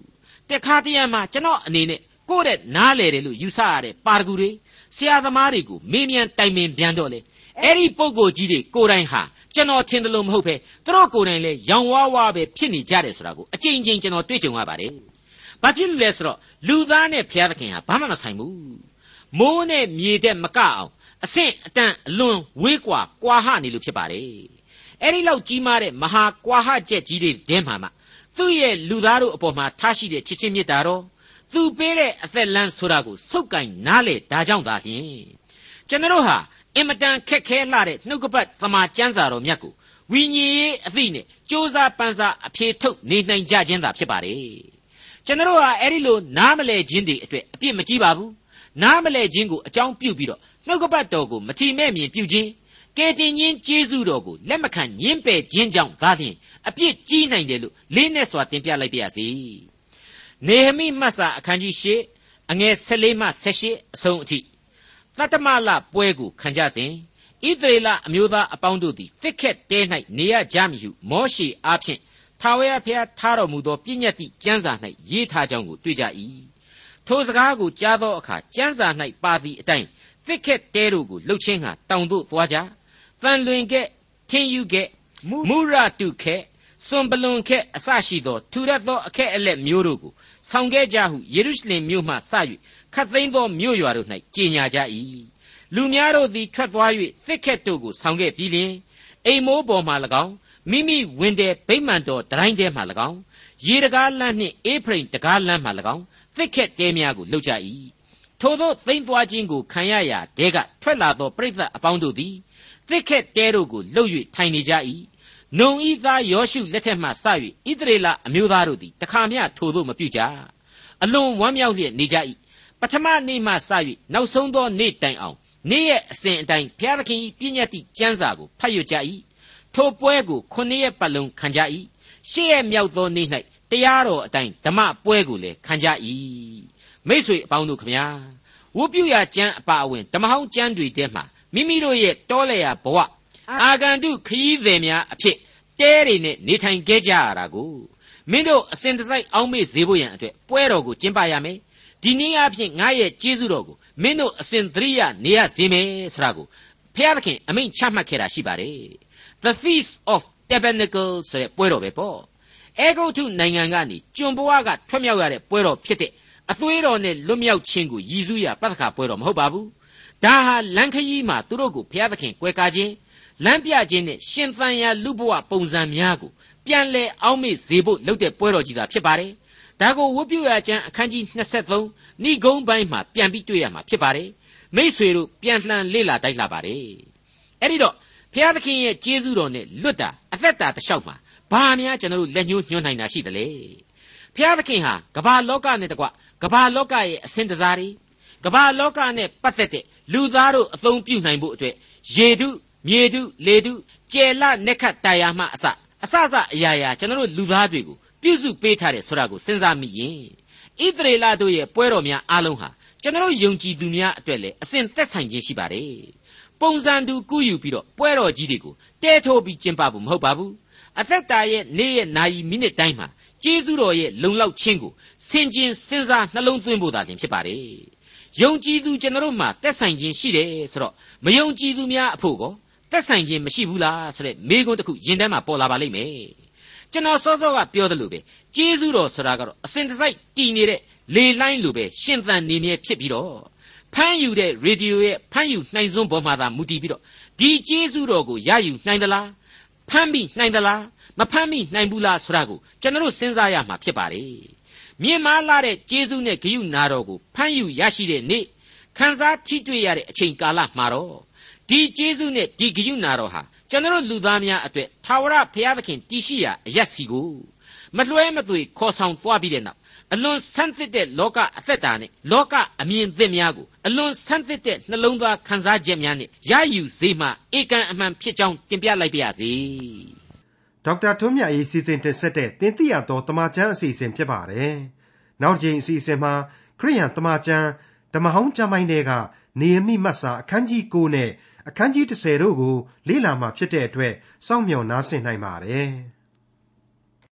တခါတရံမှာကျွန်တော်အနေနဲ့ကိုယ့်တဲ့နားလေတယ်လို့ယူဆရတဲ့ပါရဂူတွေဆရာသမားတွေကိုမေးမြန်းတိုင်ပင်ပြန်တော့လေအဲ့ဒီပုံကိုကြီးတွေကိုယ်တိုင်ဟာကျွန်တော်ထင်တယ်လို့မဟုတ်ပဲသူတို့ကိုယ်တိုင်လည်းရောင်ဝါးဝါးပဲဖြစ်နေကြတယ်ဆိုတာကိုအကြိမ်ကြိမ်ကျွန်တော်တွေ့ကြုံရပါတယ် ဘာဖြစ်လို့လဲဆိုတော့လူသားနဲ့ဘုရားသခင်ဟာဘာမှမဆိုင်ဘူးမိုးနဲ့မြေတဲ့မကအောင်အဆင့်အတန်းအလွန်ဝေးကွာကွာဟနေလို့ဖြစ်ပါတယ်အဲ့ဒီလောက်ကြီးမားတဲ့မဟာကွာဟချက်ကြီးတွေတဲမှာမှသူ့ရဲ့လူသားတို့အပေါ်မှာထားရှိတဲ့ချစ်ချင်းမြတ်တာတော့သူပေးတဲ့အသက်လန်းဆိုတာကိုစုပ်ကင်နားလေဒါကြောင့်သာလျှင်ကျွန်တော်ဟာအင်မတန်ခက်ခဲလှတဲ့နှုတ်ကပတ်သမာကျမ်းစာတော်မြတ်ကိုဝိညာဉ်ရေးအသိနဲ့စ조사ပန်းစားအဖြေထုတ်နေနိုင်ကြခြင်းသာဖြစ်ပါတယ် ကျွန်တော်ဟာအဲ့ဒီလိုနားမလဲခြင်းတွေအတွက်အပြစ်မကြီးပါဘူးနားမလဲခြင်းကိုအကြောင်းပြုပြီးတော့နှုတ်ကပတ်တော်ကိုမထီမဲ့မြင်ပြုခြင်းကယ်တင်ခြင်းကျေးဇူးတော်ကိုလက်မခံညှင်းပယ်ခြင်းကြောင့်သာလျှင်အပြစ်ကြီးနိုင်တယ်လို့လေးနဲ့စွာတင်ပြလိုက်ပါရစေနေဟမိမှတ်စာအခန်းကြီး၈အငယ်14မှ18အဆုံးအထိတတ္တမလပွဲကိုခံကြစဉ်ဣသရေလအမျိုးသားအပေါင်းတို့သည်တစ်ခက်တဲ၌နေရကြမည်ဟုမောရှေအားဖြင့် ထာဝရဘုရားထားတော်မူသောပြည့်ညတ်တိကျမ်းစာ၌ရေးထားကြောင်းကိုတွေ့ကြ၏ထိုစကားကိုကြားသောအခါကျမ်းစာ၌ပါသည့်အတိုင်းတစ်ခက်တဲတို့ကိုလှုပ်ချင်းဟာတောင်သို့သွားကြတန်လွင်ကဲ့ထင်းယူကဲ့မူရတုခက်စွန်ပလွန်ခက်အစရှိသောထူရသောအခက်အလက်မျိုးတို့ကိုဆောင်ခဲ့ကြဟုယေရုရှလင်မြို့မှစ၍ခတ်သိမ်းသောမြို့ရွာတို့၌ကြေညာကြ၏လူများတို့သည်ထွက်သွား၍တစ်ခက်တို့ကိုဆောင်ခဲ့ပြီးလျှင်အိမ်မိုးပေါ်မှ၎င်း မိမိဝင်တဲ့ဗိမ္မာန်တော်တိုင်းထဲမှ၎င်းရေတကားလမ်းနှင့်အေဖရိမ်တကားလမ်းမှ၎င်းတစ်ခက်တဲများကိုလှုပ်ကြ၏ထို့သောသိမ့်သွားခြင်းကိုခံရရာတဲကထွက်လာသောပြိဿအပေါင်းတို့သည်တစ်ခက်တဲတို့ကိုလှုပ်၍ထိုင်နေကြ၏နုံဤသားယောရှုလက်ထက်မှစ၍ဣသရေလအမျိုးသားတို့သည်တခါမျှထိုသို့မပြုကြအလွန်ဝမ်းမြောက်လျက်နေကြ၏ပထမနေ့မှစ၍နောက်ဆုံးသောနေ့တိုင်အောင်နေ့ရဲ့အစဉ်အတိုင်းဘုရားသခင်၏ပြည့်ညတ်သည့်ကျမ်းစာကိုဖတ်ရကြ၏ ထိုပွဲကိုခုနှစ်ရက်ပတ်လုံးခံကြ၏ရှေ့ရက်မြောက်သောနေ့၌တရားတော်အတိုင်းဓမ္မပွဲကိုလည်းခံကြ၏မိษွေအပေါင်းတို့ခမညာဝုပြုရာကျမ်းအပါအဝင်ဓမ္မဟောင်းကျမ်းတွေထဲမှာမိမိတို့ရဲ့တောလေယာဘဝအာဂန္တုခရီးသည်များအဖြစ်တဲတွေနဲ့နေထိုင်ခဲ့ကြရတာကိုမင်းတို့အစဉ်တစိုက်အောင်းမေ့စေဖို့ရန်အတွက်ပွဲတော်ကိုကျင်းပရမယ်ဒီနည်းအားဖြင့်ငါရဲ့ကျေးဇူးတော်ကိုမင်းတို့အစဉ်သတိရနေရစေမယ်ဆိုတာကိုဖျားသခင်အမိန့်ချမှတ်ခဲ့တာရှိပါတယ် The Feast of Tabernacles ဆိုတဲ့ပွဲတော်ပဲပေါ့အဲဂုတ်ထုနိုင်ငံကနေကျွန်ဘဝကထွက်မြောက်ရတဲ့ပွဲတော်ဖြစ်တဲ့အသွေးတော်နဲ့လွတ်မြောက်ခြင်းကိုရည်စူးရပတ္တခါပွဲတော်မဟုတ်ပါဘူးဒါဟာလန်ခရီးမှာသူတို့ကိုဘုရားသခင်ကွဲကားခြင်းလမ်းပြခြင်းနဲ့ရှင်သန်ရာလူဘဝပုံစံများကိုပြန်လဲအောက်မေ့စေဖို့လုပ်တဲ့ပွဲတော်ကြီးသာဖြစ်ပါတယ်ဒါကိုဝတ်ပြုရကျမ်းအခန်းကြီး23ဏိဂုံးပိုင်းမှာပြန်ပြီးတွေ့ရမှာဖြစ်ပါတယ်မိษွေတို့ပြန်လှန်လေ့လာတိုက်လာပါတယ်အဲ့ဒီတော့ ဘုရားသခင်ရဲ့ကျေးဇူးတော်နဲ့လွတ်တာအသက်တာတစ်လျှောက်မှာဘာများကျွန်တော်တို့လက်ညှိုးညွှန်းနိုင်တာရှိသလဲဘုရားသခင်ဟာကမ္ဘာလောကနဲ့တကွကမ္ဘာလောကရဲ့အစဉ်တစားတွေကမ္ဘာလောကနဲ့ပတ်သက်တဲ့လူသားတို့အသုံးပြုနိုင်ဖို့အတွက်ရေတုမြေတုလေတုကျယ်လနက်ခတ်တာယာမှအစအစစအရာရာကျွန်တော်တို့လူသားတွေကိုပြုစုပေးထားတယ်ဆိုတာကိုစဉ်းစားမိရင်ဣသရေလတို့ရဲ့ပွဲတော်များအားလုံးဟာကျွန်တော်ယုံကြည်သူများအတွက်လည်းအစဉ်သက်ဆိုင်ခြင်းရှိပါတယ် ပုံစံတူကူးယူပြီးတော့ပွဲတော်ကြီးတွေကိုတဲထိုးပြီးကျင်းပဖို့မဟုတ်ပါဘူးအသက်တာရဲ့နေ့ရဲ့နာရီမိနစ်တိုင်းမှာကျေးဇူးတော်ရဲ့လုံလောက်ခြင်းကိုဆင်ခြင်စဉ်းစားနှလုံးသွင်းဖို့သာလျှင်ဖြစ်ပါတယ်ယုံကြည်သူကျွန်တော်တို့မှာသက်ဆိုင်ခြင်းရှိတယ်ဆိုတော့မယုံကြည်သူများအဖို့ကောသက်ဆိုင်ခြင်းမရှိဘူးလားဆိုတဲ့မေးခွန်းတစ်ခုယင်ထဲမှာပေါ်လာပါလိမ့်မယ်ကျွန်တော်စောစောကပြောသလိုပဲကျေးဇူးတော်ဆိုတာကတော့အစဉ်တစိုက်တည်နေတဲ့လေလိုင်းလိုပဲရှင်သန်နေမြဲဖြစ်ပြီးတော့ ဖမ်းယူတဲ့ရေဒီယိုရဲ့ဖမ်းယူနှိုင်စွန်းပေါ်မှာသာမူတည်ပြီးတော့ဒီကျေးဇူးတော်ကိုရယူနိုင်သလားဖမ်းပြီးနိုင်သလားမဖမ်းမိနိုင်ဘူးလားဆိုတာကိုကျွန်တော်စဉ်းစားရမှာဖြစ်ပါတယ်မြင်မာလာတဲ့ကျေးဇူးနဲ့ဂရုနာတော်ကိုဖမ်းယူရရှိတဲ့နေ့ခန်းစားထိတွေ့ရတဲ့အချိန်ကာလမှာတော့ဒီကျေးဇူးနဲ့ဒီဂရုနာတော်ဟာကျွန်တော်လူသားများအတွက်သာဝရဘုရားသခင်တည်ရှိရာအရက်စီကိုမလွှဲမသွေခေါ်ဆောင်သွားပြီးတဲ့နောက် အလွန်ဆန်းသစ်တဲ့လောကအသက်တာနဲ့လောကအမြင်သစ်များကိုအလွန်ဆန်းသစ်တဲ့နှလုံးသားခံစားချက်များနဲ့ရယူစေမှဧကန်အမှန်ဖြစ်ကြောင်းတင်ပြလိုက်ပါရစေ။ဒေါက်တာထွန်းမြတ်ရေးစီစဉ်တင်ဆက်တဲ့တင်ပြရသောတမချန်းအစီအစဉ်ဖြစ်ပါတယ်။နောက်တစ်ချိန်အစီအစဉ်မှာခရိယန်တမချန်းဓမ္မဟောင်းကျမ်းပိုင်းတွေက နေယမိမတ်စာအခန်းကြီး9နဲ့အခန်းကြီး10တို့ကိုလေ့လာမှဖြစ်တဲ့အတွက်စောင့်မျှော်နားဆင်နိုင်ပါတယ်။